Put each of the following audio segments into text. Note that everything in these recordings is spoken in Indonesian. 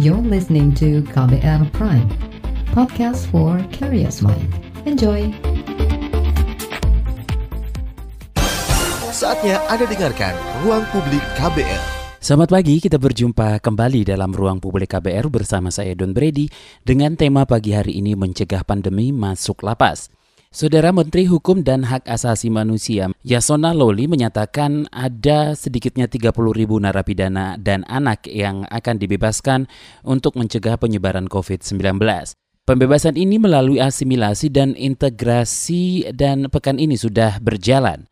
You're listening to KBR Prime, podcast for curious mind. Enjoy! Saatnya Anda dengarkan Ruang Publik KBR. Selamat pagi, kita berjumpa kembali dalam Ruang Publik KBR bersama saya Don Brady dengan tema pagi hari ini mencegah pandemi masuk lapas. Saudara Menteri Hukum dan Hak Asasi Manusia Yasona Loli menyatakan ada sedikitnya 30 ribu narapidana dan anak yang akan dibebaskan untuk mencegah penyebaran COVID-19. Pembebasan ini melalui asimilasi dan integrasi dan pekan ini sudah berjalan.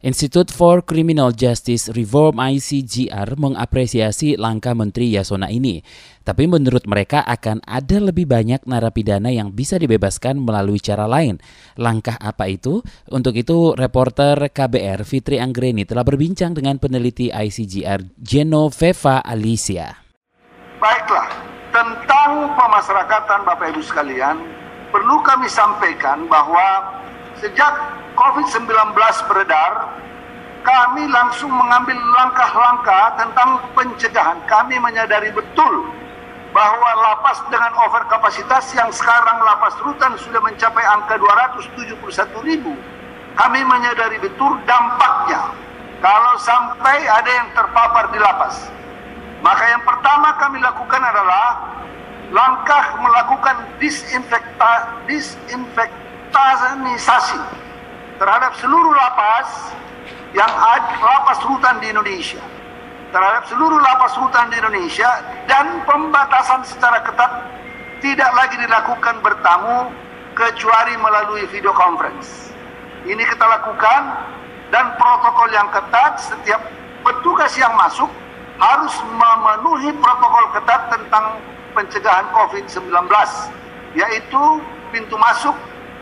Institute for Criminal Justice Reform ICGR mengapresiasi langkah Menteri Yasona ini. Tapi menurut mereka akan ada lebih banyak narapidana yang bisa dibebaskan melalui cara lain. Langkah apa itu? Untuk itu, reporter KBR Fitri Anggreni telah berbincang dengan peneliti ICGR Genoveva Alicia. Baiklah, tentang pemasyarakatan Bapak Ibu sekalian, perlu kami sampaikan bahwa sejak COVID-19 beredar, kami langsung mengambil langkah-langkah tentang pencegahan. Kami menyadari betul bahwa lapas dengan overkapasitas yang sekarang lapas rutan sudah mencapai angka 271 ribu. Kami menyadari betul dampaknya kalau sampai ada yang terpapar di lapas. Maka yang pertama kami lakukan adalah langkah melakukan disinfekta, disinfektanisasi terhadap seluruh lapas yang lapas rutan di Indonesia terhadap seluruh lapas rutan di Indonesia dan pembatasan secara ketat tidak lagi dilakukan bertamu kecuali melalui video conference. Ini kita lakukan dan protokol yang ketat setiap petugas yang masuk harus memenuhi protokol ketat tentang pencegahan COVID-19 yaitu pintu masuk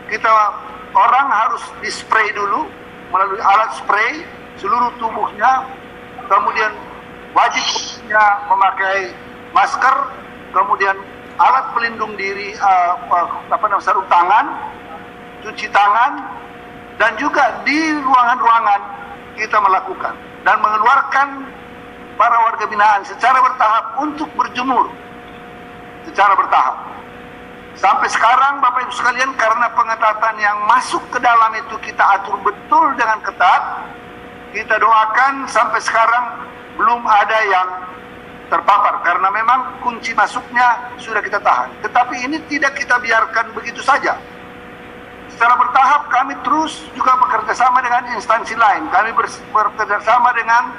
kita orang harus dispray dulu melalui alat spray seluruh tubuhnya, kemudian wajib memakai masker, kemudian alat pelindung diri, uh, apa namanya sarung tangan, cuci tangan, dan juga di ruangan-ruangan kita melakukan dan mengeluarkan para warga binaan secara bertahap untuk berjemur secara bertahap. Sampai sekarang Bapak Ibu sekalian karena pengetatan yang masuk ke dalam itu kita atur betul dengan ketat. Kita doakan sampai sekarang belum ada yang terpapar karena memang kunci masuknya sudah kita tahan. Tetapi ini tidak kita biarkan begitu saja. Secara bertahap kami terus juga bekerja sama dengan instansi lain. Kami bekerja sama dengan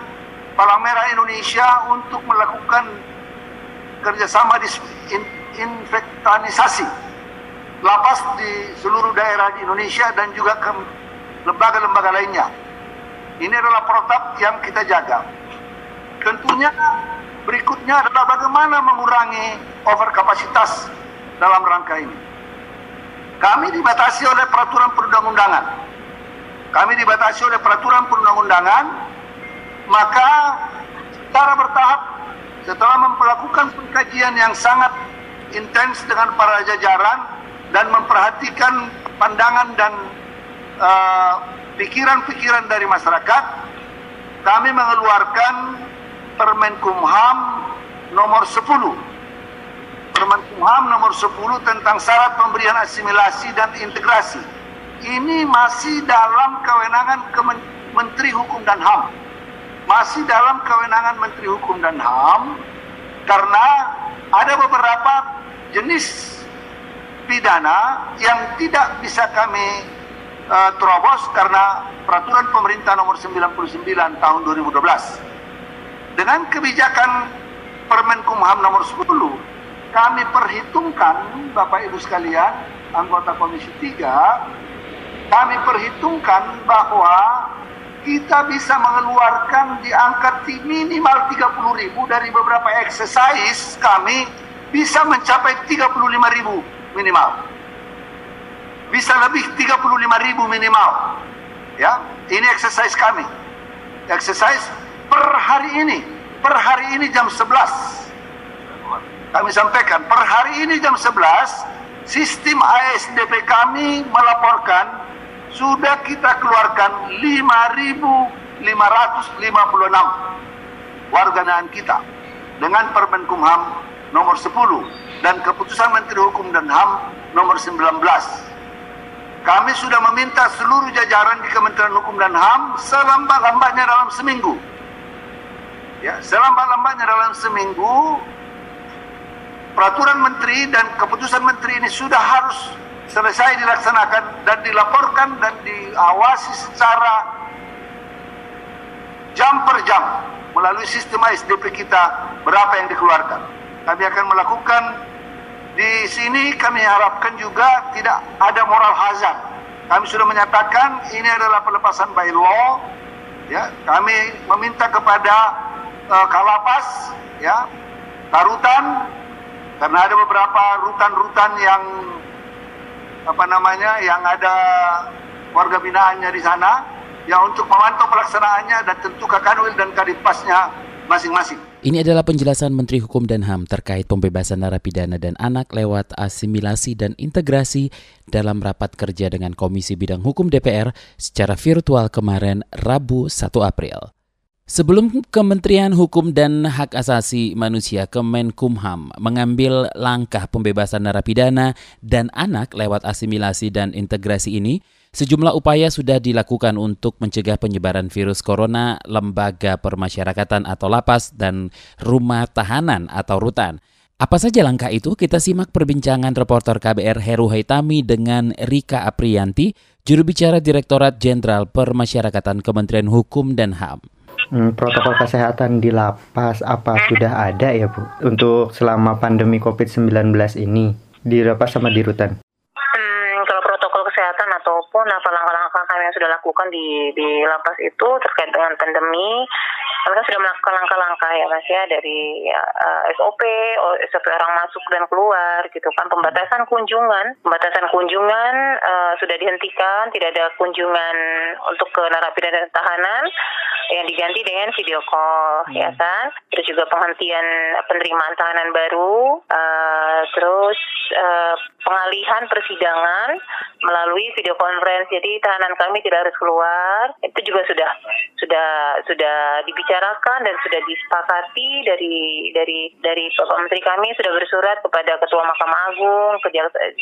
Palang Merah Indonesia untuk melakukan kerjasama di infektanisasi lapas di seluruh daerah di Indonesia dan juga ke lembaga-lembaga lainnya. Ini adalah protap yang kita jaga. Tentunya berikutnya adalah bagaimana mengurangi overkapasitas dalam rangka ini. Kami dibatasi oleh peraturan perundang-undangan. Kami dibatasi oleh peraturan perundang-undangan, maka secara bertahap setelah melakukan pengkajian yang sangat intens dengan para jajaran dan memperhatikan pandangan dan uh, pikiran-pikiran dari masyarakat, kami mengeluarkan Permen Kumham nomor 10. Permen Kumham nomor 10 tentang syarat pemberian asimilasi dan integrasi. Ini masih dalam kewenangan Kemen Menteri Hukum dan HAM. Masih dalam kewenangan Menteri Hukum dan HAM karena ada beberapa jenis pidana yang tidak bisa kami uh, terobos karena peraturan pemerintah nomor 99 tahun 2012. Dengan kebijakan Permenkumham nomor 10, kami perhitungkan Bapak Ibu sekalian, anggota Komisi 3, kami perhitungkan bahwa kita bisa mengeluarkan di angka minimal 30 ribu dari beberapa exercise kami bisa mencapai 35 ribu minimal. Bisa lebih 35 ribu minimal. Ya, ini exercise kami. Exercise per hari ini, per hari ini jam 11. Kami sampaikan, per hari ini jam 11, sistem ASDP kami melaporkan sudah kita keluarkan 5.556 warga binaan kita dengan Permen Kumham nomor 10 dan keputusan Menteri Hukum dan HAM nomor 19. Kami sudah meminta seluruh jajaran di Kementerian Hukum dan HAM selambat-lambatnya dalam seminggu. Ya, selambat-lambatnya dalam seminggu peraturan menteri dan keputusan menteri ini sudah harus selesai dilaksanakan dan dilaporkan dan diawasi secara jam per jam melalui sistem SDP kita berapa yang dikeluarkan. Kami akan melakukan di sini kami harapkan juga tidak ada moral hazard. Kami sudah menyatakan ini adalah pelepasan by law. Ya, kami meminta kepada uh, Kalapas, ya, Tarutan, karena ada beberapa rutan-rutan yang apa namanya, yang ada warga binaannya di sana, ya untuk memantau pelaksanaannya dan tentu Kakanwil dan Kadipasnya masing-masing. Ini adalah penjelasan Menteri Hukum dan HAM terkait pembebasan narapidana dan anak lewat asimilasi dan integrasi dalam rapat kerja dengan Komisi Bidang Hukum DPR secara virtual kemarin Rabu 1 April. Sebelum Kementerian Hukum dan Hak Asasi Manusia Kemenkumham mengambil langkah pembebasan narapidana dan anak lewat asimilasi dan integrasi ini, sejumlah upaya sudah dilakukan untuk mencegah penyebaran virus corona, lembaga permasyarakatan atau lapas dan rumah tahanan atau rutan. Apa saja langkah itu? Kita simak perbincangan reporter KBR Heru Haitami dengan Rika Aprianti, juru bicara Direktorat Jenderal Permasyarakatan Kementerian Hukum dan HAM. Hmm, protokol kesehatan di lapas apa sudah ada ya Bu untuk selama pandemi COVID-19 ini di lapas sama di rutan? Hmm, kalau protokol kesehatan ataupun apa langkah-langkah kami yang sudah lakukan di di lapas itu terkait dengan pandemi mereka sudah melakukan langkah-langkah ya mas ya dari ya, uh, SOP, SOP orang masuk dan keluar gitu kan? Pembatasan kunjungan, pembatasan kunjungan uh, sudah dihentikan, tidak ada kunjungan untuk ke narapidana dan tahanan yang diganti dengan video call hmm. ya kan, terus juga penghentian penerimaan tahanan baru, uh, terus uh, pengalihan persidangan melalui video conference, jadi tahanan kami tidak harus keluar, itu juga sudah sudah sudah dibicarakan dibicarakan dan sudah disepakati dari dari dari Bapak Menteri kami sudah bersurat kepada Ketua Mahkamah Agung, ke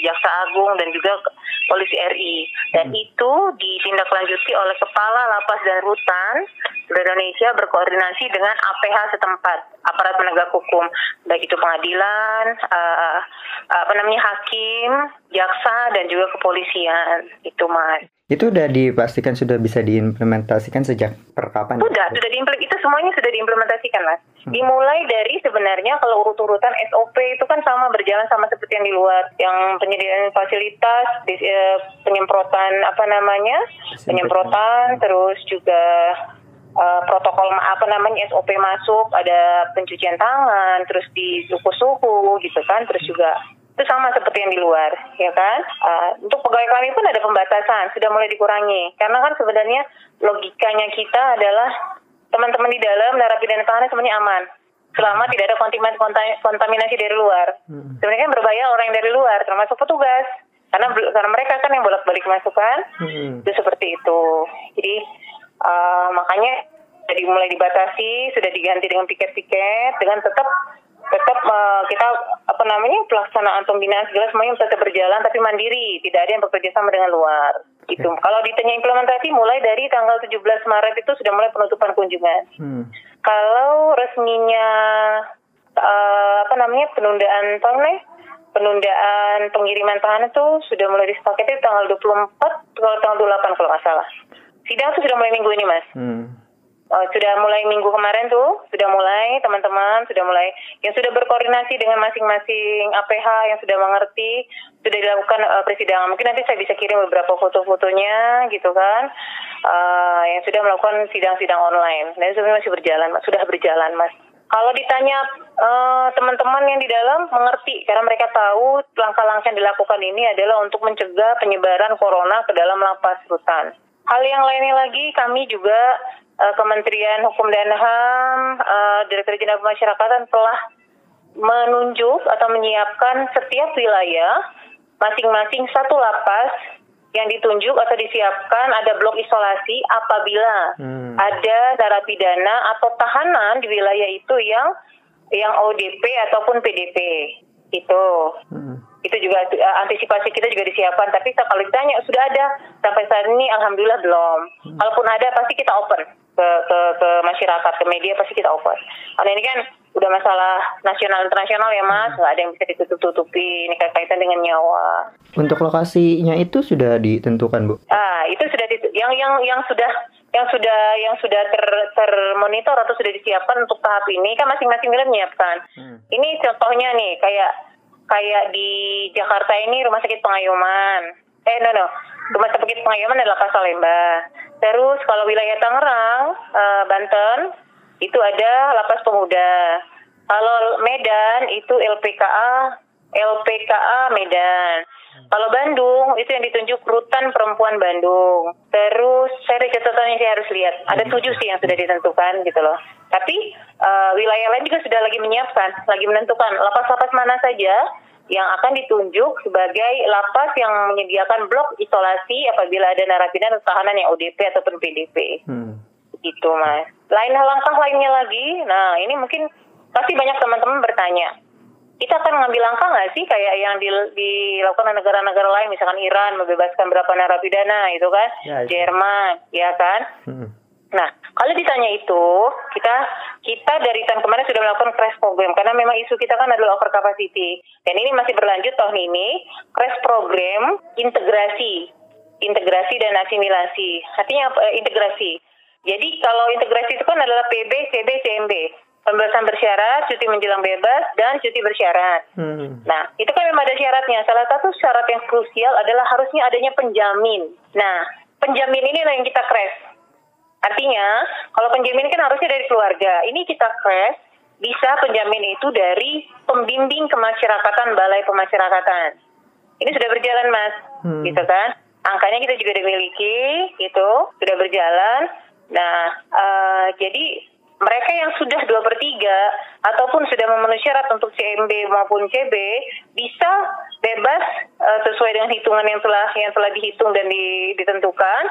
Jaksa Agung dan juga Polisi RI dan hmm. itu ditindaklanjuti oleh Kepala Lapas dan Rutan Indonesia berkoordinasi dengan APH setempat aparat penegak hukum. Baik itu pengadilan uh, apa namanya hakim jaksa dan juga kepolisian. Itu mas itu udah dipastikan sudah bisa diimplementasikan sejak per kapan? Sudah, sudah diimplementasikan. Itu semuanya sudah diimplementasikan, Mas. Hmm. Dimulai dari sebenarnya kalau urut-urutan SOP itu kan sama berjalan sama seperti yang di luar, yang penyediaan fasilitas, eh, penyemprotan apa namanya, penyemprotan, terus juga uh, protokol apa namanya SOP masuk, ada pencucian tangan, terus di suhu-suhu gitu kan, terus juga itu sama seperti yang di luar, ya kan? Uh, untuk pegawai kami pun ada pembatasan, sudah mulai dikurangi. Karena kan sebenarnya logikanya kita adalah teman-teman di dalam narapidana tahanan semuanya aman. Selama tidak ada kontaminasi dari luar. Hmm. Sebenarnya kan berbahaya orang yang dari luar, termasuk petugas. Karena karena mereka kan yang bolak-balik masukkan, hmm. itu seperti itu. Jadi uh, makanya jadi mulai dibatasi, sudah diganti dengan piket-piket, dengan tetap tetap uh, kita apa namanya pelaksanaan pembinaan segala semuanya tetap berjalan tapi mandiri, tidak ada yang bekerja sama dengan luar. Gitu. Okay. Kalau ditanya implementasi mulai dari tanggal 17 Maret itu sudah mulai penutupan kunjungan. Hmm. Kalau resminya uh, apa namanya penundaan tahun penundaan pengiriman tahanan itu sudah mulai disepakati tanggal 24 kalau tanggal 28 kalau nggak salah. Sidang itu sudah mulai minggu ini, Mas. Hmm. Uh, sudah mulai minggu kemarin tuh, sudah mulai teman-teman sudah mulai yang sudah berkoordinasi dengan masing-masing APH yang sudah mengerti, sudah dilakukan uh, persidangan. Mungkin nanti saya bisa kirim beberapa foto-fotonya gitu kan, uh, yang sudah melakukan sidang-sidang online. Dan sebenarnya masih berjalan, sudah berjalan mas. Kalau ditanya uh, teman-teman yang di dalam mengerti karena mereka tahu langkah-langkah yang dilakukan ini adalah untuk mencegah penyebaran corona ke dalam lapas rutan. Hal yang lainnya lagi kami juga uh, Kementerian Hukum dan HAM, uh, Direktur Jenderal Pemasyarakatan telah menunjuk atau menyiapkan setiap wilayah masing-masing satu lapas yang ditunjuk atau disiapkan ada blok isolasi apabila hmm. ada narapidana atau tahanan di wilayah itu yang yang ODP ataupun PDP itu hmm. itu juga uh, antisipasi kita juga disiapkan tapi kalau ditanya sudah ada sampai saat ini alhamdulillah belum hmm. kalaupun ada pasti kita open ke ke ke masyarakat ke media pasti kita open karena ini kan udah masalah nasional internasional ya mas. Nggak ada yang bisa ditutup tutupi ini kaitan dengan nyawa. Untuk lokasinya itu sudah ditentukan bu? Ah itu sudah yang yang yang sudah yang sudah yang sudah ter termonitor atau sudah disiapkan untuk tahap ini kan masing-masing wilayah menyiapkan. Hmm. ini contohnya nih kayak kayak di Jakarta ini rumah sakit pengayoman eh no no rumah sakit pengayoman adalah Pasalemba terus kalau wilayah Tangerang uh, Banten itu ada lapas pemuda. Kalau Medan itu LPKA LPKA Medan. Kalau Bandung itu yang ditunjuk Rutan Perempuan Bandung. Terus saya ada catatan yang saya harus lihat. Ada tujuh sih yang sudah ditentukan gitu loh. Tapi uh, wilayah lain juga sudah lagi menyiapkan, lagi menentukan lapas-lapas mana saja yang akan ditunjuk sebagai lapas yang menyediakan blok isolasi apabila ada narapidana tahanan yang ODP ataupun PDP. Hmm gitu mas. Lain langkah lainnya lagi, nah ini mungkin pasti banyak teman-teman bertanya, kita akan mengambil langkah nggak sih kayak yang di, dilakukan negara-negara lain, misalkan Iran membebaskan berapa narapidana itu kan, ya, Jerman, ya kan? Hmm. Nah, kalau ditanya itu, kita kita dari tahun kemarin sudah melakukan crash program karena memang isu kita kan adalah over capacity dan ini masih berlanjut tahun ini crash program integrasi integrasi dan asimilasi artinya apa? integrasi jadi kalau integrasi itu kan adalah PB, CB, CMB. Pembebasan bersyarat, cuti menjelang bebas, dan cuti bersyarat. Hmm. Nah, itu kan memang ada syaratnya. Salah satu syarat yang krusial adalah harusnya adanya penjamin. Nah, penjamin ini yang kita crash. Artinya, kalau penjamin kan harusnya dari keluarga. Ini kita crash, bisa penjamin itu dari pembimbing kemasyarakatan Balai Pemasyarakatan. Ini sudah berjalan, Mas. Hmm. Gitu kan? Angkanya kita juga dimiliki, itu sudah berjalan. Nah, uh, jadi mereka yang sudah dua per tiga ataupun sudah memenuhi syarat untuk CMB maupun CB bisa bebas uh, sesuai dengan hitungan yang telah yang telah dihitung dan di, ditentukan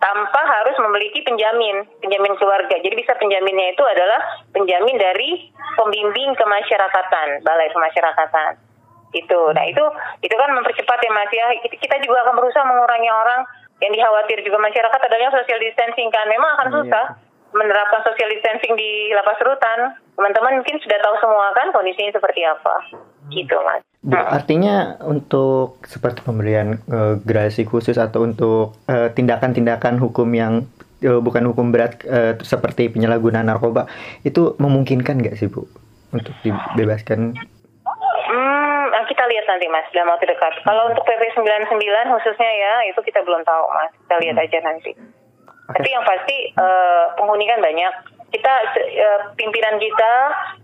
tanpa harus memiliki penjamin penjamin keluarga. Jadi bisa penjaminnya itu adalah penjamin dari pembimbing kemasyarakatan, balai kemasyarakatan. Itu. Nah, itu itu kan mempercepat ya Mas ya. Kita juga akan berusaha mengurangi orang yang dikhawatir juga masyarakat adalah social distancing kan memang akan iya. susah iya. Menerapkan social distancing di lapas rutan teman-teman mungkin sudah tahu semua kan kondisinya seperti apa gitu mas Bu, hmm. artinya untuk seperti pemberian uh, gerasi khusus atau untuk eh, tindakan-tindakan hukum yang uh, bukan hukum berat uh, seperti penyalahgunaan narkoba itu memungkinkan nggak sih bu untuk dibebaskan kita lihat nanti mas dalam waktu dekat. Kalau untuk PP 99 khususnya ya itu kita belum tahu mas. Kita lihat hmm. aja nanti. Okay. Tapi yang pasti uh, penghuni kan banyak. Kita uh, pimpinan kita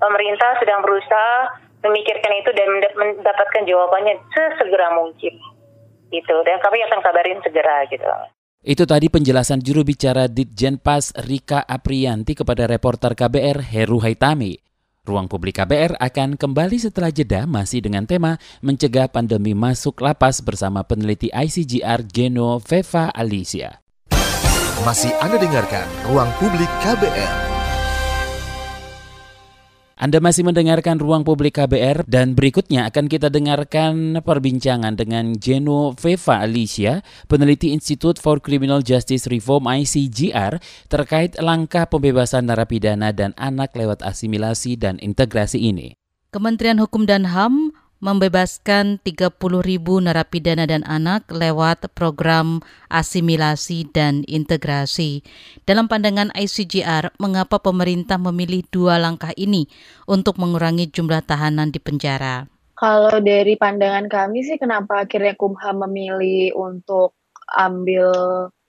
pemerintah sedang berusaha memikirkan itu dan mendapatkan jawabannya sesegera mungkin. Gitu. Dan kami akan kabarin segera gitu. Itu tadi penjelasan juru bicara Ditjenpas Rika Aprianti kepada reporter KBR Heru Haitami. Ruang Publik KBR akan kembali setelah jeda masih dengan tema mencegah pandemi masuk lapas bersama peneliti ICGR Geno Veva Alicia. Masih Anda dengarkan Ruang Publik KBR. Anda masih mendengarkan Ruang Publik KBR dan berikutnya akan kita dengarkan perbincangan dengan Geno Veva Alicia, peneliti Institute for Criminal Justice Reform ICGR terkait langkah pembebasan narapidana dan anak lewat asimilasi dan integrasi ini. Kementerian Hukum dan HAM membebaskan 30 ribu narapidana dan anak lewat program asimilasi dan integrasi. Dalam pandangan ICGR, mengapa pemerintah memilih dua langkah ini untuk mengurangi jumlah tahanan di penjara? Kalau dari pandangan kami sih kenapa akhirnya Kumham memilih untuk ambil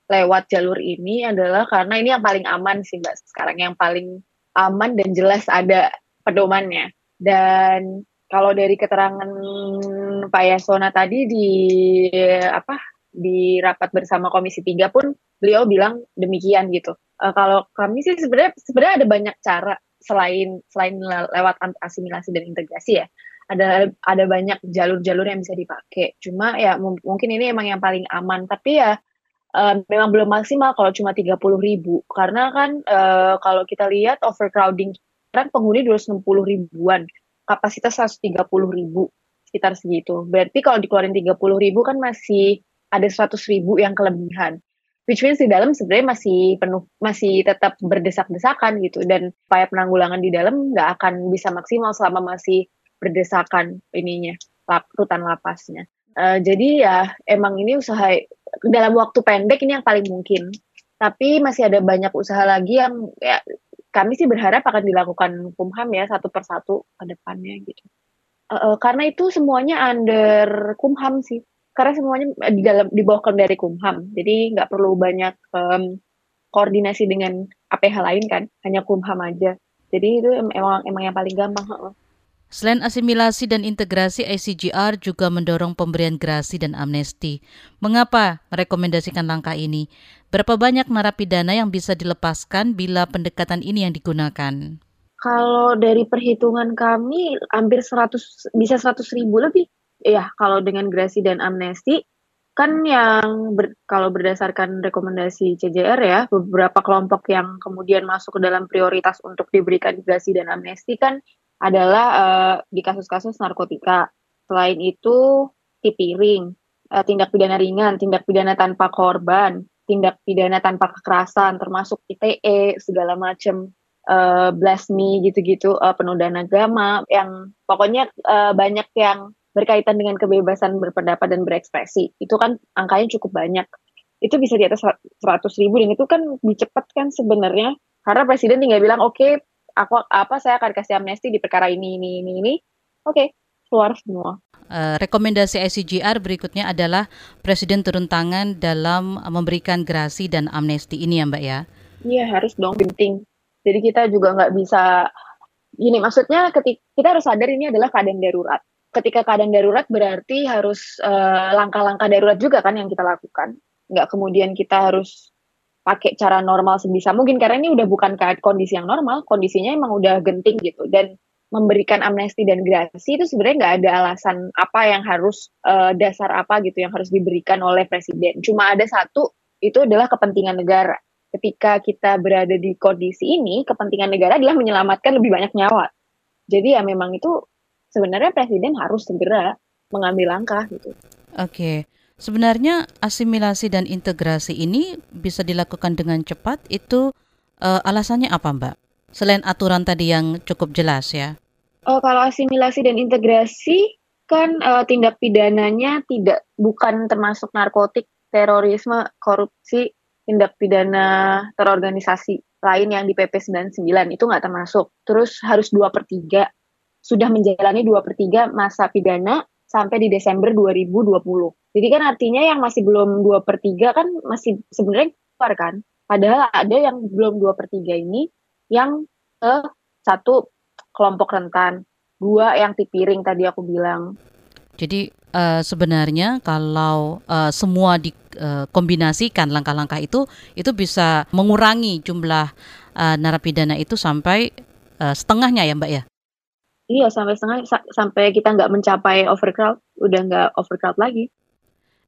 lewat jalur ini adalah karena ini yang paling aman sih Mbak sekarang yang paling aman dan jelas ada pedomannya. Dan kalau dari keterangan Pak Yasona tadi di apa di rapat bersama Komisi 3 pun beliau bilang demikian gitu. Uh, kalau kami sih sebenarnya sebenarnya ada banyak cara selain selain lewat asimilasi dan integrasi ya. Ada ada banyak jalur-jalur yang bisa dipakai. Cuma ya mungkin ini emang yang paling aman. Tapi ya uh, memang belum maksimal kalau cuma 30 ribu. Karena kan uh, kalau kita lihat overcrowding sekarang penghuni 260 ribuan, kapasitas 130 ribu, sekitar segitu. Berarti kalau dikeluarin 30 ribu kan masih ada 100 ribu yang kelebihan. Which means di dalam sebenarnya masih penuh, masih tetap berdesak-desakan gitu. Dan upaya penanggulangan di dalam nggak akan bisa maksimal selama masih berdesakan ininya, lap, rutan lapasnya. Uh, jadi ya emang ini usaha dalam waktu pendek ini yang paling mungkin. Tapi masih ada banyak usaha lagi yang ya kami sih berharap akan dilakukan Kumham ya satu persatu ke depannya gitu. Uh, uh, karena itu semuanya under Kumham sih. Karena semuanya di dalam di bawah dari Kumham. Jadi nggak perlu banyak um, koordinasi dengan APH lain kan, hanya Kumham aja. Jadi itu emang emang yang paling gampang. Uh. Selain asimilasi dan integrasi, ICGR juga mendorong pemberian gerasi dan amnesti. Mengapa merekomendasikan langkah ini? Berapa banyak narapidana yang bisa dilepaskan bila pendekatan ini yang digunakan? Kalau dari perhitungan kami, hampir 100, bisa 100 ribu lebih. Ya, kalau dengan gerasi dan amnesti, kan yang ber, kalau berdasarkan rekomendasi CJR ya, beberapa kelompok yang kemudian masuk ke dalam prioritas untuk diberikan gerasi dan amnesti kan adalah uh, di kasus-kasus narkotika. Selain itu, tipiring, uh, tindak pidana ringan, tindak pidana tanpa korban, tindak pidana tanpa kekerasan, termasuk ITE, segala macam, uh, blasmi gitu-gitu, uh, penodaan agama, yang pokoknya uh, banyak yang berkaitan dengan kebebasan berpendapat dan berekspresi. Itu kan angkanya cukup banyak. Itu bisa di atas 100 ribu, dan itu kan dicepatkan sebenarnya, karena presiden tinggal bilang, oke, okay, aku apa saya akan kasih amnesti di perkara ini ini ini ini oke okay, keluar semua Uh, rekomendasi ICGR berikutnya adalah Presiden turun tangan dalam memberikan gerasi dan amnesti ini ya Mbak ya? Iya harus dong penting. Jadi kita juga nggak bisa Ini maksudnya ketika kita harus sadar ini adalah keadaan darurat. Ketika keadaan darurat berarti harus eh, langkah-langkah uh, darurat juga kan yang kita lakukan. Nggak kemudian kita harus pakai cara normal sebisa mungkin karena ini udah bukan kondisi yang normal, kondisinya emang udah genting gitu dan memberikan amnesti dan grasi itu sebenarnya nggak ada alasan apa yang harus uh, dasar apa gitu yang harus diberikan oleh presiden. Cuma ada satu itu adalah kepentingan negara. Ketika kita berada di kondisi ini, kepentingan negara adalah menyelamatkan lebih banyak nyawa. Jadi ya memang itu sebenarnya presiden harus segera mengambil langkah gitu. Oke. Sebenarnya asimilasi dan integrasi ini bisa dilakukan dengan cepat itu uh, alasannya apa Mbak? Selain aturan tadi yang cukup jelas ya. Oh, kalau asimilasi dan integrasi kan uh, tindak pidananya tidak bukan termasuk narkotik, terorisme, korupsi, tindak pidana terorganisasi lain yang di PP 99 itu nggak termasuk. Terus harus dua per tiga sudah menjalani dua per tiga masa pidana sampai di Desember 2020. Jadi kan artinya yang masih belum 2 per 3 kan masih sebenarnya keluar kan. Padahal ada yang belum 2 per 3 ini yang ke satu kelompok rentan, dua yang tipiring tadi aku bilang. Jadi uh, sebenarnya kalau uh, semua dikombinasikan uh, langkah-langkah itu itu bisa mengurangi jumlah uh, narapidana itu sampai uh, setengahnya ya Mbak ya? Iya sampai setengah sampai kita nggak mencapai overcrowd, udah nggak overcrowd lagi.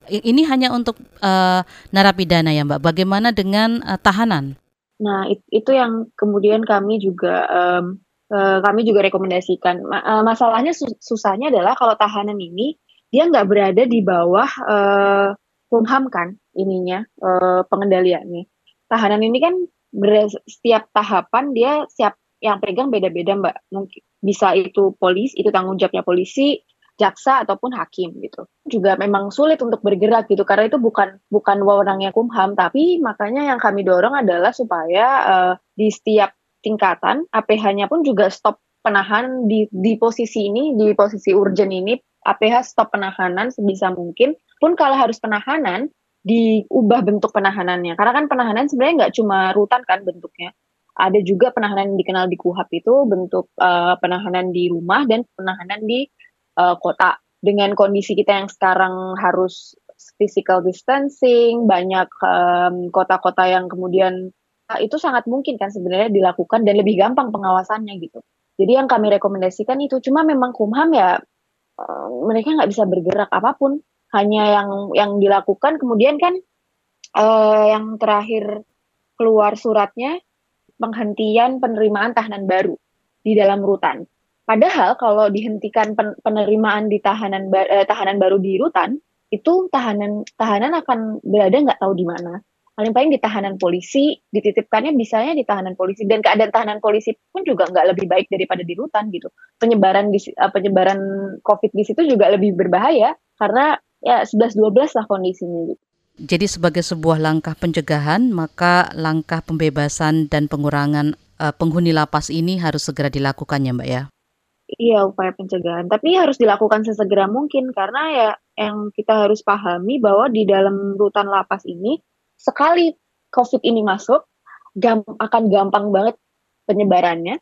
Ini hanya untuk uh, narapidana ya Mbak. Bagaimana dengan uh, tahanan? Nah it, itu yang kemudian kami juga um, uh, kami juga rekomendasikan. Ma uh, masalahnya sus susahnya adalah kalau tahanan ini dia nggak berada di bawah uh, Kumham kan ininya uh, pengendaliannya. Tahanan ini kan setiap tahapan dia siap yang pegang beda-beda mbak mungkin bisa itu polisi itu tanggung jawabnya polisi jaksa ataupun hakim gitu. Juga memang sulit untuk bergerak gitu karena itu bukan bukan wewenangnya kumham tapi makanya yang kami dorong adalah supaya uh, di setiap tingkatan APH-nya pun juga stop penahanan di di posisi ini di posisi urgent ini APH stop penahanan sebisa mungkin. Pun kalau harus penahanan diubah bentuk penahanannya. Karena kan penahanan sebenarnya nggak cuma rutan kan bentuknya. Ada juga penahanan yang dikenal di KUHAP itu bentuk uh, penahanan di rumah dan penahanan di uh, kota. Dengan kondisi kita yang sekarang harus physical distancing, banyak kota-kota um, yang kemudian uh, itu sangat mungkin kan sebenarnya dilakukan dan lebih gampang pengawasannya gitu. Jadi yang kami rekomendasikan itu cuma memang Kumham ya uh, mereka nggak bisa bergerak apa pun, hanya yang yang dilakukan kemudian kan uh, yang terakhir keluar suratnya penghentian penerimaan tahanan baru. di dalam rutan. Padahal kalau dihentikan penerimaan di tahanan eh, tahanan baru di rutan, itu tahanan tahanan akan berada nggak tahu di mana. Paling paling di tahanan polisi, dititipkannya bisanya di tahanan polisi dan keadaan tahanan polisi pun juga nggak lebih baik daripada di rutan gitu. Penyebaran di, uh, penyebaran COVID di situ juga lebih berbahaya karena ya 11-12 lah kondisinya gitu. Jadi sebagai sebuah langkah pencegahan, maka langkah pembebasan dan pengurangan uh, penghuni lapas ini harus segera dilakukan ya Mbak ya? Iya, upaya pencegahan. Tapi harus dilakukan sesegera mungkin karena ya yang kita harus pahami bahwa di dalam rutan lapas ini sekali COVID ini masuk gam akan gampang banget penyebarannya.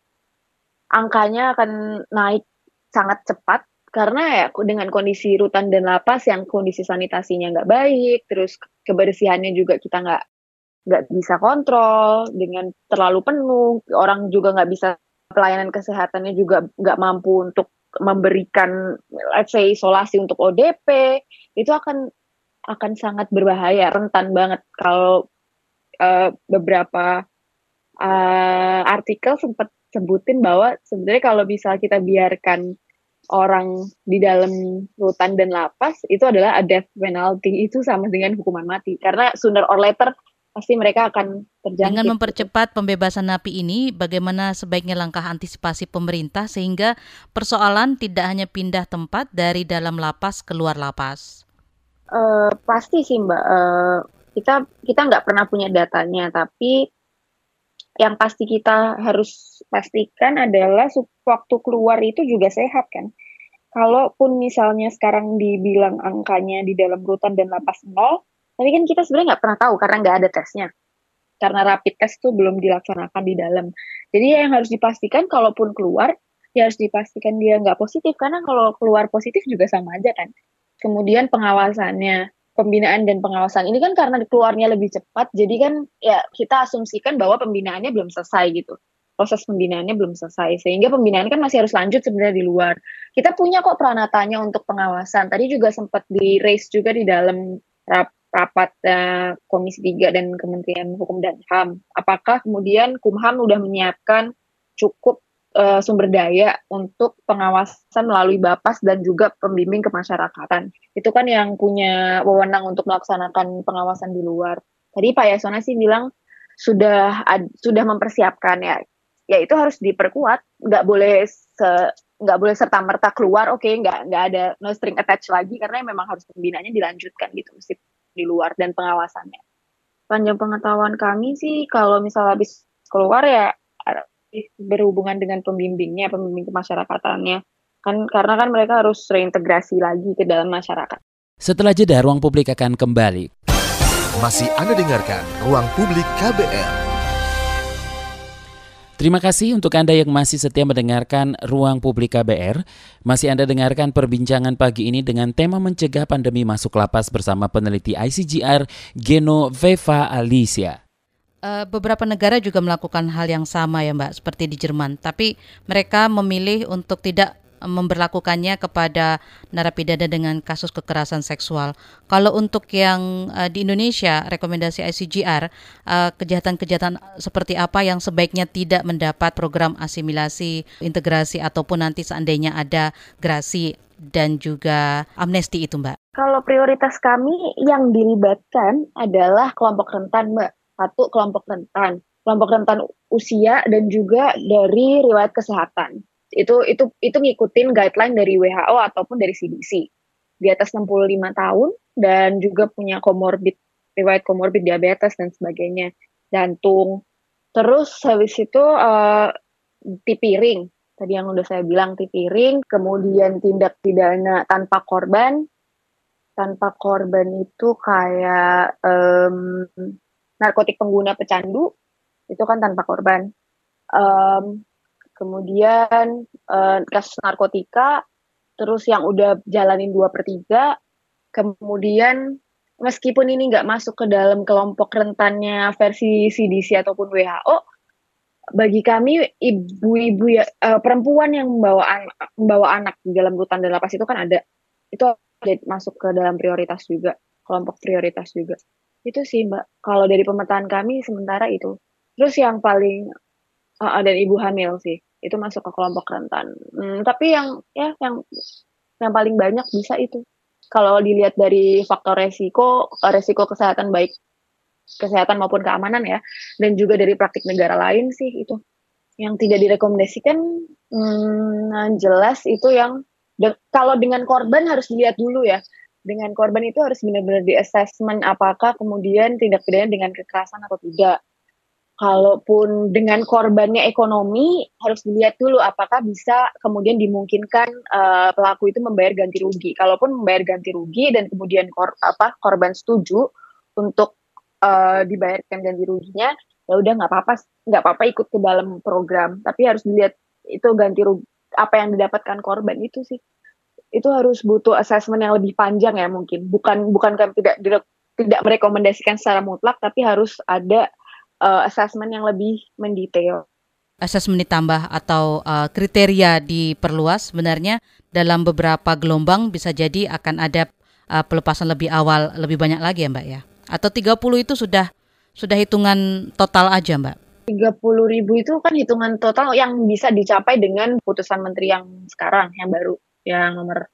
Angkanya akan naik sangat cepat karena ya dengan kondisi rutan dan lapas yang kondisi sanitasinya nggak baik, terus kebersihannya juga kita nggak nggak bisa kontrol dengan terlalu penuh, orang juga nggak bisa pelayanan kesehatannya juga nggak mampu untuk memberikan let's say isolasi untuk ODP itu akan akan sangat berbahaya rentan banget. Kalau uh, beberapa uh, artikel sempat sebutin bahwa sebenarnya kalau bisa kita biarkan orang di dalam rutan dan lapas itu adalah a death penalty. Itu sama dengan hukuman mati. Karena sooner or later pasti mereka akan terjangkit. Dengan mempercepat pembebasan napi ini, bagaimana sebaiknya langkah antisipasi pemerintah sehingga persoalan tidak hanya pindah tempat dari dalam lapas keluar lapas? Uh, pasti sih mbak, uh, kita kita nggak pernah punya datanya, tapi yang pasti kita harus pastikan adalah waktu keluar itu juga sehat kan. Kalaupun misalnya sekarang dibilang angkanya di dalam rutan dan lapas nol, tapi kan kita sebenarnya nggak pernah tahu karena nggak ada tesnya. Karena rapid test tuh belum dilaksanakan di dalam. Jadi yang harus dipastikan kalaupun keluar, ya harus dipastikan dia nggak positif. Karena kalau keluar positif juga sama aja kan. Kemudian pengawasannya, pembinaan dan pengawasan ini kan karena keluarnya lebih cepat, jadi kan ya kita asumsikan bahwa pembinaannya belum selesai gitu proses pembinaannya belum selesai sehingga pembinaan kan masih harus lanjut sebenarnya di luar. Kita punya kok peranatanya untuk pengawasan. Tadi juga sempat di raise juga di dalam rap rapat uh, Komisi 3 dan Kementerian Hukum dan HAM. Apakah kemudian Kumham sudah menyiapkan cukup uh, sumber daya untuk pengawasan melalui Bapas dan juga pembimbing kemasyarakatan. Itu kan yang punya wewenang untuk melaksanakan pengawasan di luar. Tadi Pak Yasona sih bilang sudah ad, sudah mempersiapkan ya. Ya itu harus diperkuat, nggak boleh se nggak boleh serta merta keluar, oke okay, nggak nggak ada no string attached lagi karena memang harus pembinaannya dilanjutkan gitu di luar dan pengawasannya. Panjang pengetahuan kami sih kalau misalnya habis keluar ya berhubungan dengan pembimbingnya, pembimbing kemasyarakatannya. Kan karena kan mereka harus reintegrasi lagi ke dalam masyarakat. Setelah jeda, ruang publik akan kembali. Masih Anda dengarkan Ruang Publik KBR. Terima kasih untuk Anda yang masih setia mendengarkan Ruang Publik KBR. Masih Anda dengarkan perbincangan pagi ini dengan tema mencegah pandemi masuk lapas bersama peneliti ICGR Geno Veva Alicia. Uh, beberapa negara juga melakukan hal yang sama ya Mbak, seperti di Jerman. Tapi mereka memilih untuk tidak memberlakukannya kepada narapidana dengan kasus kekerasan seksual. Kalau untuk yang uh, di Indonesia, rekomendasi ICGR, uh, kejahatan-kejahatan seperti apa yang sebaiknya tidak mendapat program asimilasi, integrasi ataupun nanti seandainya ada gerasi dan juga amnesti itu, Mbak? Kalau prioritas kami yang dilibatkan adalah kelompok rentan, Mbak. Satu kelompok rentan, kelompok rentan usia dan juga dari riwayat kesehatan itu itu itu ngikutin guideline dari WHO ataupun dari CDC di atas 65 tahun dan juga punya komorbid riwayat komorbid diabetes dan sebagainya. Jantung. Terus habis itu uh, tipiring tadi yang udah saya bilang tipiring kemudian tindak pidana tanpa korban. Tanpa korban itu kayak um, narkotik pengguna pecandu. Itu kan tanpa korban. Um, kemudian uh, kasus narkotika, terus yang udah jalanin dua per tiga, kemudian meskipun ini nggak masuk ke dalam kelompok rentannya versi CDC ataupun WHO, bagi kami ibu-ibu ya, uh, perempuan yang membawa an membawa anak di dalam rutan dan lapas itu kan ada, itu masuk ke dalam prioritas juga, kelompok prioritas juga. Itu sih mbak, kalau dari pemetaan kami sementara itu. Terus yang paling uh, dan ibu hamil sih itu masuk ke kelompok rentan. Hmm, tapi yang ya yang yang paling banyak bisa itu. Kalau dilihat dari faktor resiko, resiko kesehatan baik kesehatan maupun keamanan ya, dan juga dari praktik negara lain sih itu. Yang tidak direkomendasikan, hmm, jelas itu yang de kalau dengan korban harus dilihat dulu ya. Dengan korban itu harus benar-benar di assessment apakah kemudian tindak pidana dengan kekerasan atau tidak kalaupun dengan korbannya ekonomi harus dilihat dulu apakah bisa kemudian dimungkinkan uh, pelaku itu membayar ganti rugi. Kalaupun membayar ganti rugi dan kemudian kor apa korban setuju untuk uh, dibayarkan ganti ruginya, ya udah nggak apa-apa nggak apa-apa ikut ke dalam program. Tapi harus dilihat itu ganti rugi apa yang didapatkan korban itu sih. Itu harus butuh assessment yang lebih panjang ya mungkin. Bukan bukan kan tidak tidak merekomendasikan secara mutlak tapi harus ada uh, assessment yang lebih mendetail. Assessment ditambah atau uh, kriteria diperluas sebenarnya dalam beberapa gelombang bisa jadi akan ada uh, pelepasan lebih awal lebih banyak lagi ya Mbak ya. Atau 30 itu sudah sudah hitungan total aja Mbak? 30 ribu itu kan hitungan total yang bisa dicapai dengan putusan menteri yang sekarang yang baru yang nomor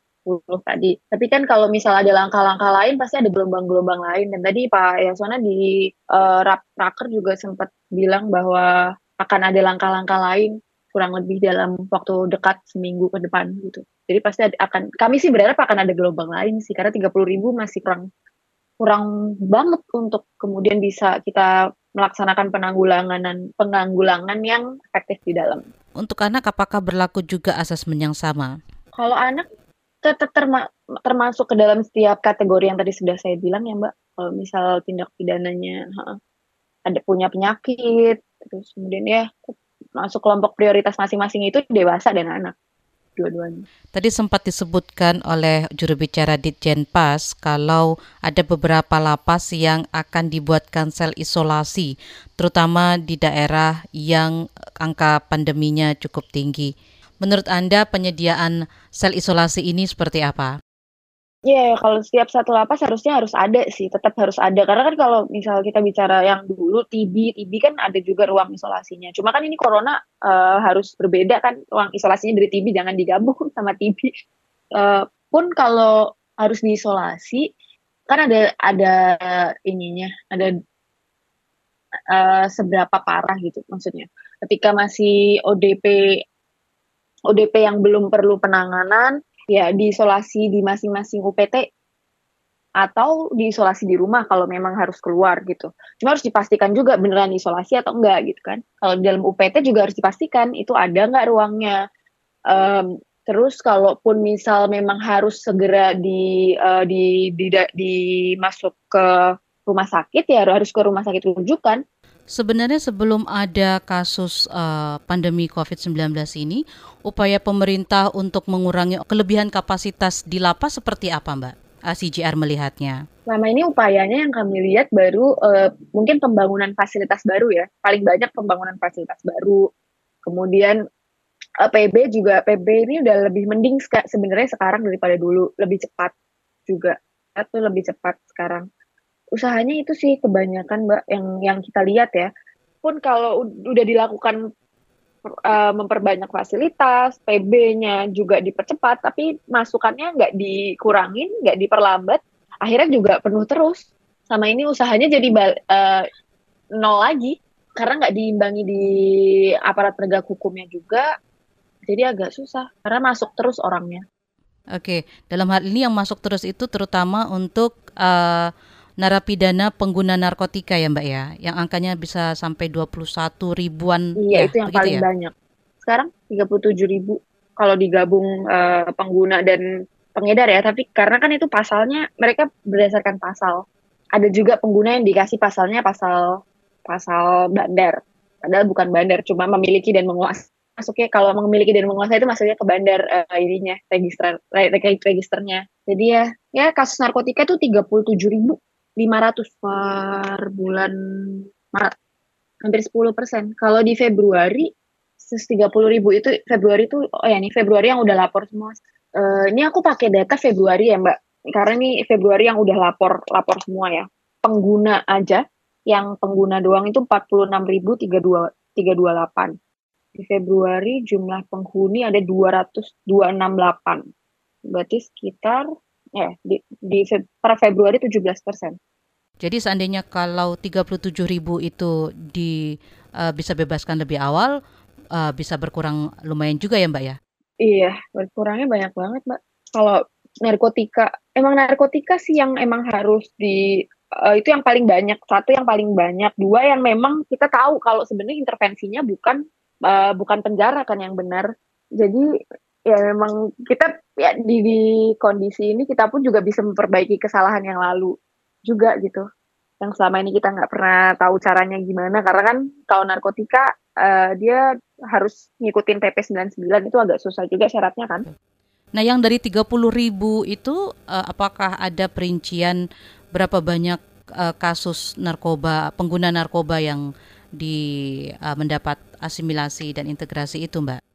tadi. Tapi kan kalau misal ada langkah-langkah lain pasti ada gelombang-gelombang lain. Dan tadi Pak Yasona di uh, rap raker juga sempat bilang bahwa akan ada langkah-langkah lain kurang lebih dalam waktu dekat seminggu ke depan gitu. Jadi pasti ada, akan kami sih berharap akan ada gelombang lain sih karena 30 ribu masih kurang kurang banget untuk kemudian bisa kita melaksanakan penanggulangan penanggulangan yang efektif di dalam. Untuk anak apakah berlaku juga asesmen yang sama? Kalau anak tetap terma termasuk ke dalam setiap kategori yang tadi sudah saya bilang ya Mbak. Kalau misal tindak pidananya ada punya penyakit, terus kemudian ya masuk kelompok prioritas masing-masing itu dewasa dan anak dua-duanya. Tadi sempat disebutkan oleh juru bicara Ditjen Pas kalau ada beberapa lapas yang akan dibuatkan sel isolasi, terutama di daerah yang angka pandeminya cukup tinggi. Menurut Anda penyediaan sel isolasi ini seperti apa? Iya, yeah, kalau setiap satu lapas harusnya harus ada sih, tetap harus ada. Karena kan kalau misal kita bicara yang dulu TB, TB kan ada juga ruang isolasinya. Cuma kan ini corona uh, harus berbeda kan, ruang isolasinya dari TB jangan digabung sama TB. Uh, eh, pun kalau harus diisolasi, kan ada ada ininya, ada uh, seberapa parah gitu maksudnya. Ketika masih ODP ODP yang belum perlu penanganan ya diisolasi di masing-masing UPT atau diisolasi di rumah kalau memang harus keluar gitu. Cuma harus dipastikan juga beneran isolasi atau enggak gitu kan. Kalau di dalam UPT juga harus dipastikan itu ada nggak ruangnya. Um, terus kalaupun misal memang harus segera di, uh, di, di, di, di masuk ke rumah sakit ya harus ke rumah sakit rujukan Sebenarnya sebelum ada kasus uh, pandemi COVID-19 ini, upaya pemerintah untuk mengurangi kelebihan kapasitas di lapas seperti apa, Mbak? CGR melihatnya. Selama ini upayanya yang kami lihat baru uh, mungkin pembangunan fasilitas baru ya, paling banyak pembangunan fasilitas baru. Kemudian uh, eh, PB juga PB ini udah lebih mending sebenarnya sekarang daripada dulu, lebih cepat juga. Atau lebih cepat sekarang usahanya itu sih kebanyakan mbak yang yang kita lihat ya pun kalau udah dilakukan uh, memperbanyak fasilitas PB-nya juga dipercepat tapi masukannya nggak dikurangin nggak diperlambat akhirnya juga penuh terus sama ini usahanya jadi uh, nol lagi karena nggak diimbangi di aparat penegak hukumnya juga jadi agak susah karena masuk terus orangnya. Oke, dalam hal ini yang masuk terus itu terutama untuk uh, narapidana pengguna narkotika ya Mbak ya, yang angkanya bisa sampai 21 ribuan. Iya, ya, itu yang paling ya? banyak. Sekarang 37 ribu kalau digabung uh, pengguna dan pengedar ya, tapi karena kan itu pasalnya mereka berdasarkan pasal. Ada juga pengguna yang dikasih pasalnya pasal pasal bandar. Padahal bukan bandar, cuma memiliki dan menguasai. Masuknya kalau memiliki dan menguasai itu masuknya ke bandar uh, ininya, register registernya. Jadi ya, ya kasus narkotika itu 37 ribu 500 per bulan Maret. Hampir 10 persen. Kalau di Februari 130 ribu itu Februari itu oh ya nih Februari yang udah lapor semua. Uh, ini aku pakai data Februari ya Mbak. Karena ini Februari yang udah lapor lapor semua ya. Pengguna aja yang pengguna doang itu 46 ribu 328 Di Februari jumlah penghuni ada 200 Berarti sekitar ya di, di per Februari 17 persen. Jadi seandainya kalau 37 ribu itu di uh, bisa bebaskan lebih awal, uh, bisa berkurang lumayan juga ya Mbak ya? Iya, berkurangnya banyak banget Mbak. Kalau narkotika, emang narkotika sih yang emang harus di uh, itu yang paling banyak satu yang paling banyak dua yang memang kita tahu kalau sebenarnya intervensinya bukan uh, bukan penjara kan yang benar jadi ya memang kita ya di, di kondisi ini kita pun juga bisa memperbaiki kesalahan yang lalu juga gitu yang selama ini kita nggak pernah tahu caranya gimana karena kan kalau narkotika uh, dia harus ngikutin PP 99 itu agak susah juga syaratnya kan. Nah, yang dari 30 ribu itu uh, apakah ada perincian berapa banyak uh, kasus narkoba pengguna narkoba yang di uh, mendapat asimilasi dan integrasi itu, Mbak?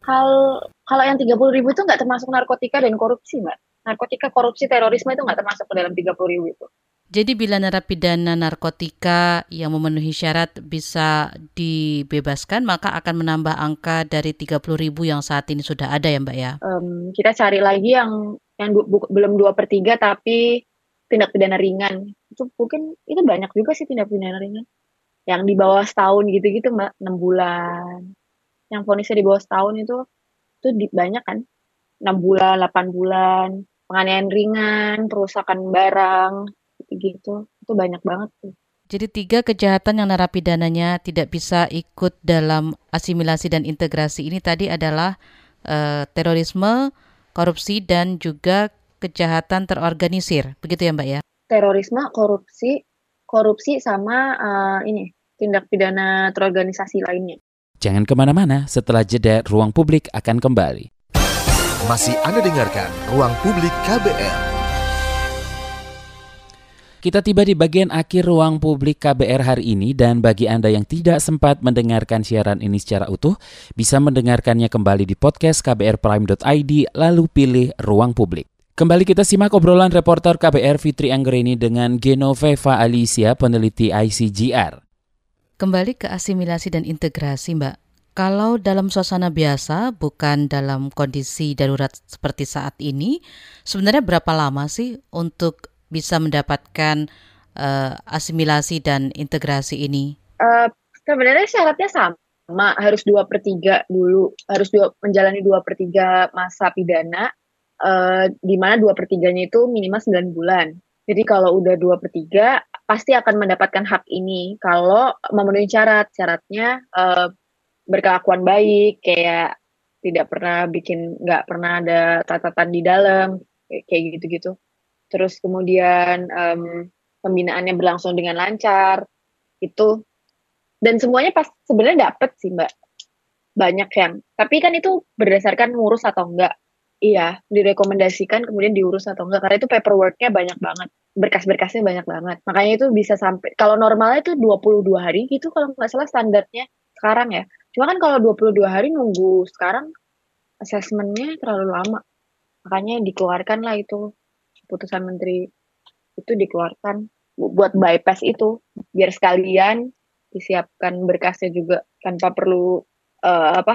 Kalau kalau yang 30 ribu itu nggak termasuk narkotika dan korupsi, Mbak. Narkotika, korupsi, terorisme itu nggak termasuk ke dalam 30 ribu itu. Jadi bila narapidana narkotika yang memenuhi syarat bisa dibebaskan, maka akan menambah angka dari 30 ribu yang saat ini sudah ada ya Mbak ya? Um, kita cari lagi yang yang du, bu, belum dua per tiga tapi tindak pidana ringan. Itu mungkin itu banyak juga sih tindak pidana ringan. Yang di bawah setahun gitu-gitu Mbak, 6 bulan. Yang ponisnya di bawah setahun itu itu di, banyak kan? 6 bulan, 8 bulan, penganiayaan ringan, perusakan barang, gitu itu banyak banget tuh jadi tiga kejahatan yang narapidananya tidak bisa ikut dalam asimilasi dan integrasi ini tadi adalah uh, terorisme, korupsi dan juga kejahatan terorganisir, begitu ya Mbak ya? Terorisme, korupsi, korupsi sama uh, ini tindak pidana terorganisasi lainnya. Jangan ke mana-mana, setelah jeda ruang publik akan kembali. Masih Anda dengarkan Ruang Publik KBR. Kita tiba di bagian akhir ruang publik KBR hari ini dan bagi Anda yang tidak sempat mendengarkan siaran ini secara utuh, bisa mendengarkannya kembali di podcast kbrprime.id lalu pilih ruang publik. Kembali kita simak obrolan reporter KBR Fitri Anggreni dengan Genoveva Alicia, peneliti ICGR. Kembali ke asimilasi dan integrasi, Mbak. Kalau dalam suasana biasa, bukan dalam kondisi darurat seperti saat ini, sebenarnya berapa lama sih untuk bisa mendapatkan uh, asimilasi dan integrasi ini? Uh, sebenarnya syaratnya sama, harus dua per tiga dulu, harus dua, menjalani dua per tiga masa pidana, uh, di mana dua per tiganya itu minimal 9 bulan. Jadi kalau udah dua per tiga, pasti akan mendapatkan hak ini. Kalau memenuhi syarat. Syaratnya uh, berkelakuan baik, kayak tidak pernah bikin, nggak pernah ada catatan di dalam, kayak gitu-gitu. Terus kemudian um, pembinaannya berlangsung dengan lancar itu. Dan semuanya pas sebenarnya dapet sih mbak. Banyak yang tapi kan itu berdasarkan ngurus atau enggak iya direkomendasikan kemudian diurus atau enggak karena itu paperworknya banyak banget berkas-berkasnya banyak banget. Makanya itu bisa sampai kalau normalnya itu 22 hari gitu kalau nggak salah standarnya sekarang ya. Cuma kan kalau 22 hari nunggu sekarang asesmennya terlalu lama. Makanya dikeluarkan lah itu keputusan menteri itu dikeluarkan buat bypass itu biar sekalian disiapkan berkasnya juga tanpa perlu uh, apa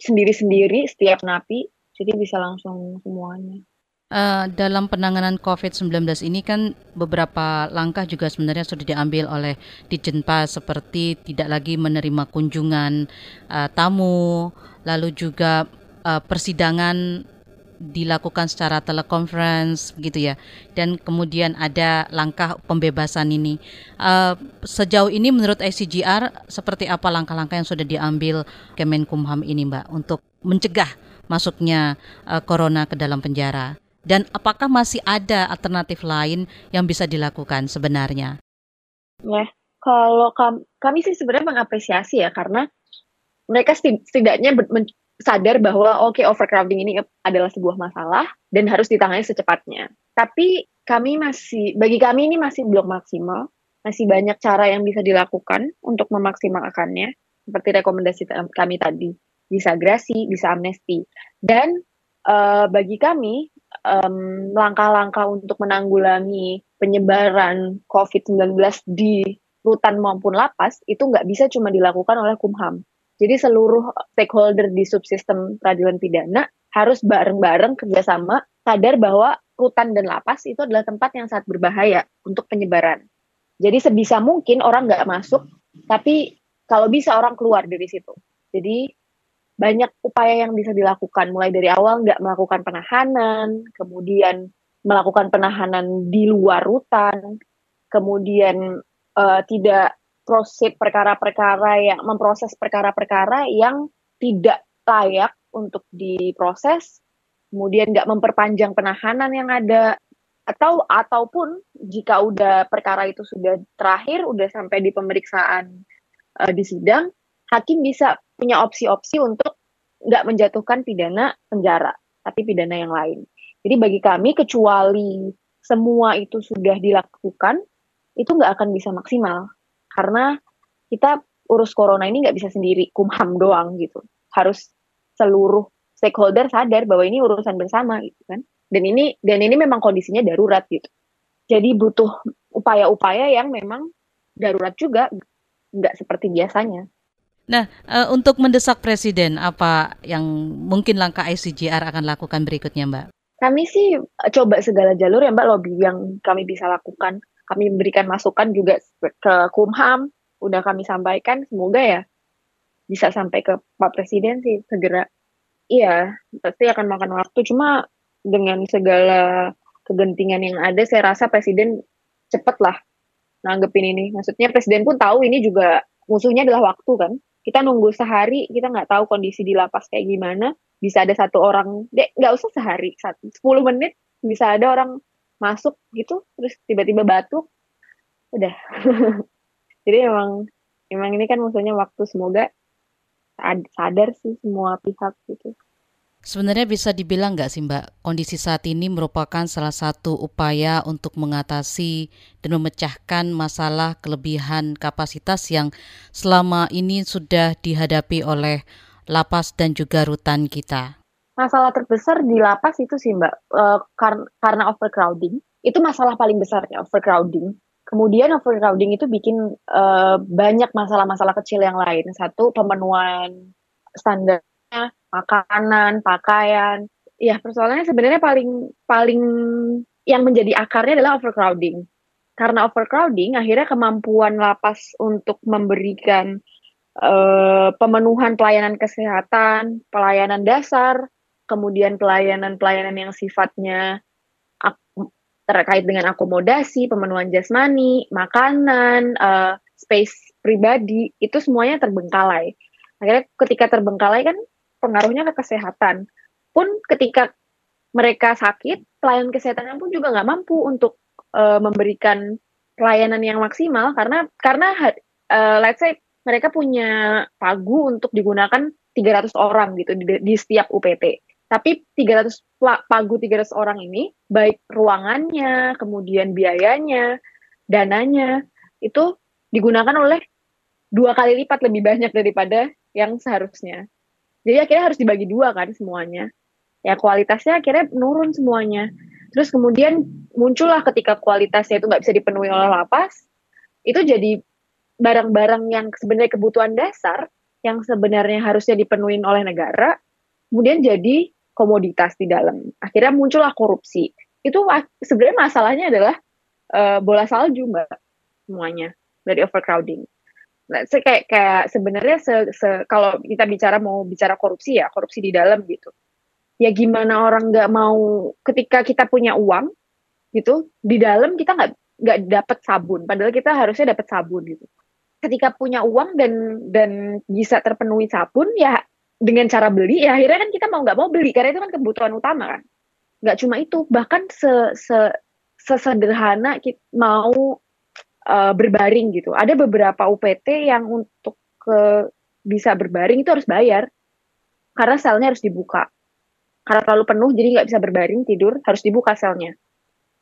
sendiri-sendiri setiap napi jadi bisa langsung semuanya. Uh, dalam penanganan COVID-19 ini kan beberapa langkah juga sebenarnya sudah diambil oleh Dijenpas seperti tidak lagi menerima kunjungan uh, tamu, lalu juga uh, persidangan dilakukan secara telekonferensi begitu ya dan kemudian ada langkah pembebasan ini uh, sejauh ini menurut ICGR seperti apa langkah-langkah yang sudah diambil Kemenkumham ini Mbak untuk mencegah masuknya uh, corona ke dalam penjara? Dan apakah masih ada alternatif lain yang bisa dilakukan sebenarnya? Ya kalau kami, kami sih sebenarnya mengapresiasi ya karena mereka setidaknya sadar bahwa oke okay, overcrowding ini adalah sebuah masalah dan harus ditangani secepatnya. Tapi kami masih bagi kami ini masih belum maksimal, masih banyak cara yang bisa dilakukan untuk memaksimalkannya seperti rekomendasi kami tadi, bisa grasi, bisa amnesti. Dan uh, bagi kami langkah-langkah um, untuk menanggulangi penyebaran COVID-19 di rutan maupun lapas itu nggak bisa cuma dilakukan oleh Kumham Jadi seluruh stakeholder di subsistem peradilan pidana harus bareng-bareng kerjasama sadar bahwa rutan dan lapas itu adalah tempat yang sangat berbahaya untuk penyebaran. Jadi sebisa mungkin orang nggak masuk, tapi kalau bisa orang keluar dari situ. Jadi banyak upaya yang bisa dilakukan, mulai dari awal nggak melakukan penahanan, kemudian melakukan penahanan di luar rutan, kemudian uh, tidak proses perkara-perkara yang memproses perkara-perkara yang tidak layak untuk diproses, kemudian nggak memperpanjang penahanan yang ada, atau ataupun jika udah perkara itu sudah terakhir, udah sampai di pemeriksaan uh, di sidang, hakim bisa punya opsi-opsi untuk nggak menjatuhkan pidana penjara, tapi pidana yang lain. Jadi bagi kami kecuali semua itu sudah dilakukan, itu nggak akan bisa maksimal. Karena kita urus corona ini nggak bisa sendiri kumham doang gitu. Harus seluruh stakeholder sadar bahwa ini urusan bersama gitu kan. Dan ini dan ini memang kondisinya darurat gitu. Jadi butuh upaya-upaya yang memang darurat juga nggak seperti biasanya Nah, uh, untuk mendesak presiden, apa yang mungkin langkah ICJR akan lakukan berikutnya, Mbak? Kami sih coba segala jalur ya, Mbak, lobby yang kami bisa lakukan kami memberikan masukan juga ke Kumham, udah kami sampaikan, semoga ya bisa sampai ke Pak Presiden sih segera. Iya, pasti akan makan waktu, cuma dengan segala kegentingan yang ada, saya rasa Presiden cepet lah nanggepin ini. Maksudnya Presiden pun tahu ini juga musuhnya adalah waktu kan. Kita nunggu sehari, kita nggak tahu kondisi di lapas kayak gimana. Bisa ada satu orang, dek nggak usah sehari, satu, 10 menit bisa ada orang masuk gitu terus tiba-tiba batuk udah jadi emang emang ini kan maksudnya waktu semoga sadar sih semua pihak gitu Sebenarnya bisa dibilang nggak sih Mbak, kondisi saat ini merupakan salah satu upaya untuk mengatasi dan memecahkan masalah kelebihan kapasitas yang selama ini sudah dihadapi oleh lapas dan juga rutan kita. Masalah terbesar di lapas itu sih mbak uh, kar karena overcrowding. Itu masalah paling besarnya overcrowding. Kemudian overcrowding itu bikin uh, banyak masalah-masalah kecil yang lain. Satu pemenuhan standarnya makanan pakaian ya persoalannya sebenarnya paling paling yang menjadi akarnya adalah overcrowding karena overcrowding akhirnya kemampuan lapas untuk memberikan uh, pemenuhan pelayanan kesehatan pelayanan dasar kemudian pelayanan-pelayanan yang sifatnya terkait dengan akomodasi, pemenuhan jasmani, makanan, uh, space pribadi, itu semuanya terbengkalai. Akhirnya ketika terbengkalai kan pengaruhnya ke kesehatan. Pun ketika mereka sakit, pelayanan kesehatannya pun juga nggak mampu untuk uh, memberikan pelayanan yang maksimal karena karena uh, let's say mereka punya pagu untuk digunakan 300 orang gitu di, di setiap UPT. Tapi 300 pagu 300 orang ini baik ruangannya, kemudian biayanya, dananya itu digunakan oleh dua kali lipat lebih banyak daripada yang seharusnya. Jadi akhirnya harus dibagi dua kan semuanya. Ya kualitasnya akhirnya menurun semuanya. Terus kemudian muncullah ketika kualitasnya itu nggak bisa dipenuhi oleh lapas, itu jadi barang-barang yang sebenarnya kebutuhan dasar yang sebenarnya harusnya dipenuhi oleh negara, kemudian jadi komoditas di dalam. Akhirnya muncullah korupsi. Itu sebenarnya masalahnya adalah uh, bola salju mbak semuanya dari overcrowding. Nah, kayak kayak sebenarnya se, se, kalau kita bicara mau bicara korupsi ya korupsi di dalam gitu. Ya gimana orang nggak mau ketika kita punya uang gitu di dalam kita nggak nggak dapat sabun padahal kita harusnya dapat sabun gitu. Ketika punya uang dan dan bisa terpenuhi sabun ya dengan cara beli ya akhirnya kan kita mau nggak mau beli karena itu kan kebutuhan utama kan nggak cuma itu bahkan se, se sesederhana kita mau uh, berbaring gitu. Ada beberapa UPT yang untuk ke bisa berbaring itu harus bayar. Karena selnya harus dibuka. Karena terlalu penuh jadi nggak bisa berbaring tidur harus dibuka selnya.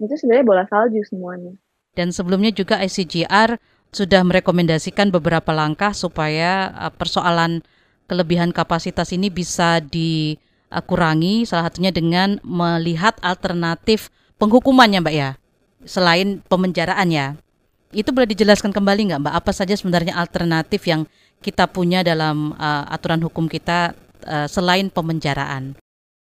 Itu sebenarnya bola salju semuanya. Dan sebelumnya juga ICGR sudah merekomendasikan beberapa langkah supaya uh, persoalan kelebihan kapasitas ini bisa dikurangi salah satunya dengan melihat alternatif penghukumannya Mbak ya. Selain pemenjaraan ya itu boleh dijelaskan kembali nggak Mbak apa saja sebenarnya alternatif yang kita punya dalam uh, aturan hukum kita uh, selain pemenjaraan?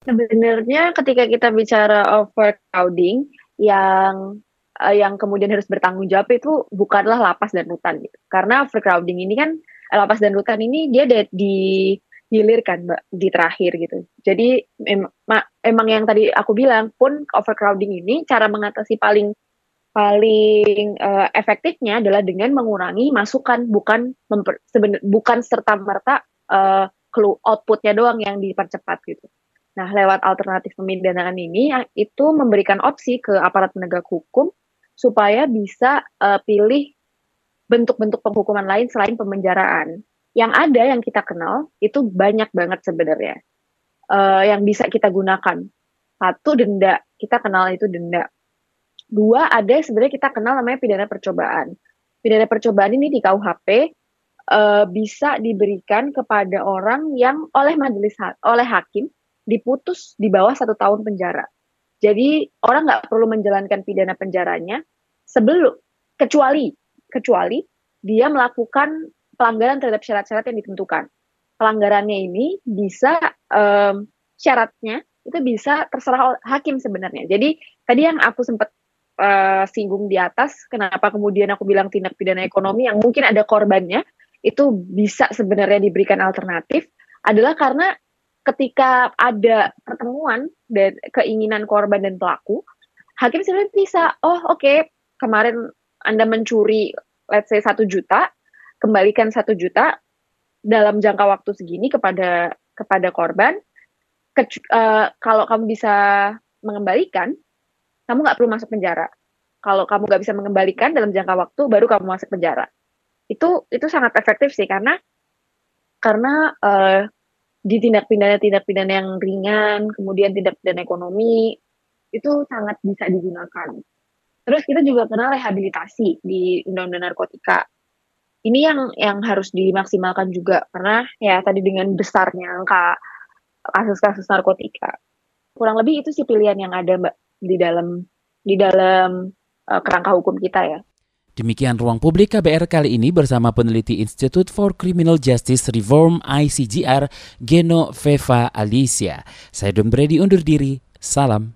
Sebenarnya ketika kita bicara overcrowding yang uh, yang kemudian harus bertanggung jawab itu bukanlah lapas dan rutan gitu. Karena overcrowding ini kan lapas dan rutan ini dia di hilir kan mbak di terakhir gitu. Jadi em emang yang tadi aku bilang pun overcrowding ini cara mengatasi paling paling uh, efektifnya adalah dengan mengurangi masukan bukan memper, bukan serta merta uh, outputnya doang yang dipercepat gitu. Nah lewat alternatif pemidanaan ini itu memberikan opsi ke aparat penegak hukum supaya bisa uh, pilih bentuk-bentuk penghukuman lain selain pemenjaraan yang ada yang kita kenal itu banyak banget sebenarnya uh, yang bisa kita gunakan. Satu denda, kita kenal itu denda. Dua ada sebenarnya kita kenal namanya pidana percobaan. Pidana percobaan ini di KUHP uh, eh, bisa diberikan kepada orang yang oleh majelis ha oleh hakim diputus di bawah satu tahun penjara. Jadi orang nggak perlu menjalankan pidana penjaranya sebelum kecuali kecuali dia melakukan pelanggaran terhadap syarat-syarat yang ditentukan. Pelanggarannya ini bisa um, syaratnya itu bisa terserah hakim sebenarnya. Jadi tadi yang aku sempat uh, singgung di atas, kenapa kemudian aku bilang tindak pidana ekonomi yang mungkin ada korbannya itu bisa sebenarnya diberikan alternatif adalah karena ketika ada pertemuan dan keinginan korban dan pelaku, hakim sebenarnya bisa, oh oke okay, kemarin anda mencuri let's say satu juta, kembalikan satu juta dalam jangka waktu segini kepada kepada korban. Ke, uh, kalau kamu bisa mengembalikan, kamu nggak perlu masuk penjara. Kalau kamu nggak bisa mengembalikan dalam jangka waktu, baru kamu masuk penjara. Itu itu sangat efektif sih karena karena uh, di tindak pidana tindak pidana yang ringan, kemudian tindak pidana ekonomi itu sangat bisa digunakan. Terus kita juga kenal rehabilitasi di undang-undang narkotika ini yang yang harus dimaksimalkan juga karena ya tadi dengan besarnya angka kasus-kasus narkotika kurang lebih itu sih pilihan yang ada mbak di dalam di dalam uh, kerangka hukum kita ya. Demikian ruang publik KBR kali ini bersama peneliti Institute for Criminal Justice Reform ICGR Geno Veva Alicia. Saya Don Brady undur diri. Salam.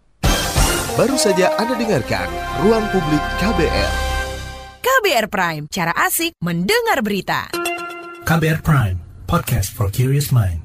Baru saja Anda dengarkan Ruang Publik KBR. KBR Prime, cara asik mendengar berita. KBR Prime, podcast for curious mind.